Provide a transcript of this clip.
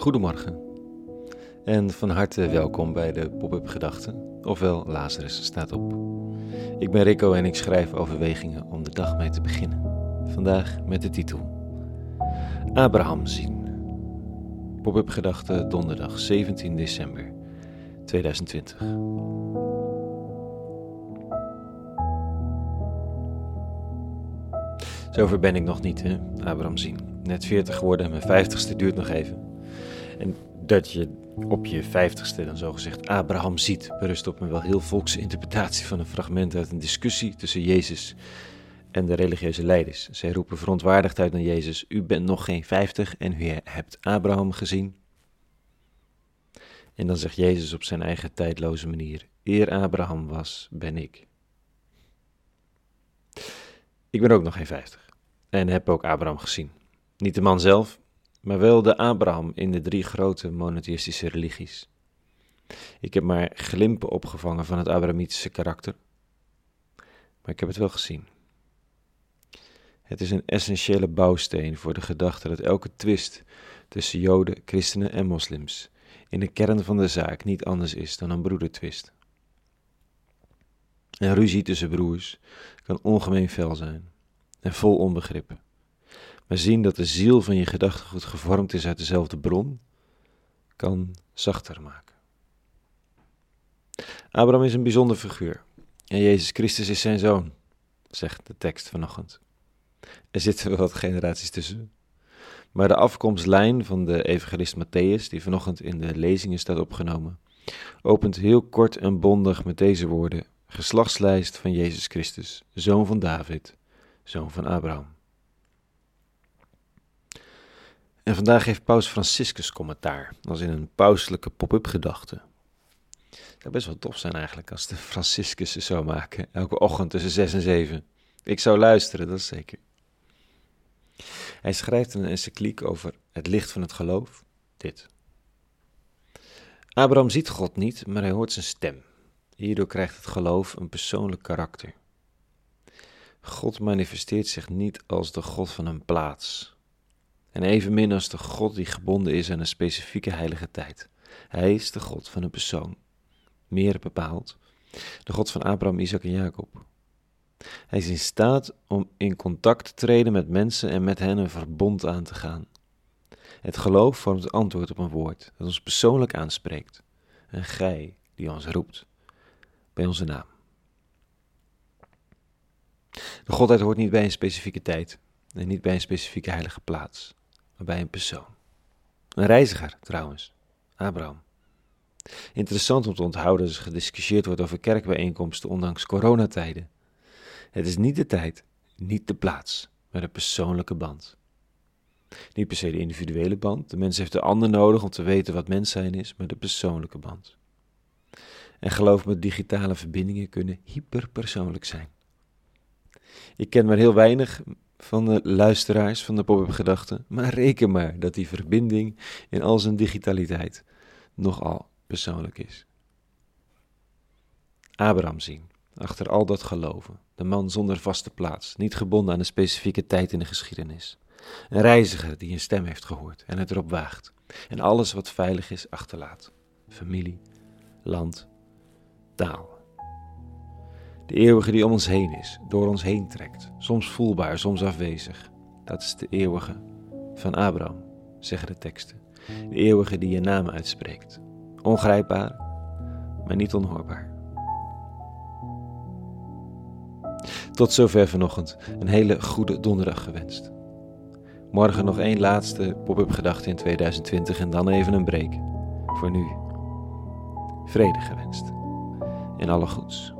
Goedemorgen en van harte welkom bij de Pop-up Gedachten, ofwel Lazarus staat op. Ik ben Rico en ik schrijf overwegingen om de dag mee te beginnen. Vandaag met de titel Abraham zien. Pop-up Gedachten donderdag 17 december 2020. Zover ben ik nog niet, hè? Abraham zien. Net 40 geworden en mijn 50ste duurt nog even. En dat je op je 50ste dan zogezegd Abraham ziet, berust op een wel heel volkse interpretatie van een fragment uit een discussie tussen Jezus en de religieuze leiders. Zij roepen verontwaardigd uit naar Jezus: U bent nog geen 50 en u hebt Abraham gezien. En dan zegt Jezus op zijn eigen tijdloze manier: Eer Abraham was, ben ik. Ik ben ook nog geen 50 en heb ook Abraham gezien. Niet de man zelf, maar wel de Abraham in de drie grote monotheïstische religies. Ik heb maar glimpen opgevangen van het Abrahamitische karakter, maar ik heb het wel gezien. Het is een essentiële bouwsteen voor de gedachte dat elke twist tussen Joden, christenen en moslims in de kern van de zaak niet anders is dan een broedertwist. Een ruzie tussen broers kan ongemeen fel zijn en vol onbegrippen. Maar zien dat de ziel van je gedachtegoed gevormd is uit dezelfde bron, kan zachter maken. Abraham is een bijzonder figuur en Jezus Christus is zijn zoon, zegt de tekst vanochtend. Er zitten wel wat generaties tussen. Maar de afkomstlijn van de evangelist Matthäus, die vanochtend in de lezingen staat opgenomen, opent heel kort en bondig met deze woorden: geslachtslijst van Jezus Christus, zoon van David, zoon van Abraham. En vandaag heeft Paus Franciscus commentaar, als in een pauselijke pop-up gedachte. Het zou best wel tof zijn eigenlijk als de Franciscus ze zou maken, elke ochtend tussen 6 en 7. Ik zou luisteren, dat is zeker. Hij schrijft een encycliek over het licht van het geloof, dit. Abraham ziet God niet, maar hij hoort zijn stem. Hierdoor krijgt het geloof een persoonlijk karakter. God manifesteert zich niet als de God van een plaats, en evenmin als de God die gebonden is aan een specifieke heilige tijd. Hij is de God van een persoon. Meer bepaald, de God van Abraham, Isaac en Jacob. Hij is in staat om in contact te treden met mensen en met hen een verbond aan te gaan. Het geloof vormt antwoord op een woord dat ons persoonlijk aanspreekt. Een gij die ons roept bij onze naam. De Godheid hoort niet bij een specifieke tijd en niet bij een specifieke heilige plaats maar bij een persoon. Een reiziger trouwens, Abraham. Interessant om te onthouden als er gediscussieerd wordt over kerkbijeenkomsten ondanks coronatijden. Het is niet de tijd, niet de plaats, maar de persoonlijke band. Niet per se de individuele band, de mens heeft de ander nodig om te weten wat mens zijn is, maar de persoonlijke band. En geloof me, digitale verbindingen kunnen hyperpersoonlijk zijn. Ik ken maar heel weinig van de luisteraars van de Pop-up Gedachten, maar reken maar dat die verbinding in al zijn digitaliteit nogal persoonlijk is. Abraham zien, achter al dat geloven, de man zonder vaste plaats, niet gebonden aan een specifieke tijd in de geschiedenis. Een reiziger die een stem heeft gehoord en het erop waagt en alles wat veilig is achterlaat. Familie, land, taal. De eeuwige die om ons heen is, door ons heen trekt, soms voelbaar, soms afwezig. Dat is de eeuwige van Abraham, zeggen de teksten. De eeuwige die je naam uitspreekt. Ongrijpbaar, maar niet onhoorbaar. Tot zover vanochtend. Een hele goede donderdag gewenst. Morgen nog één laatste pop-up gedachte in 2020 en dan even een break. Voor nu, vrede gewenst. En alle goeds.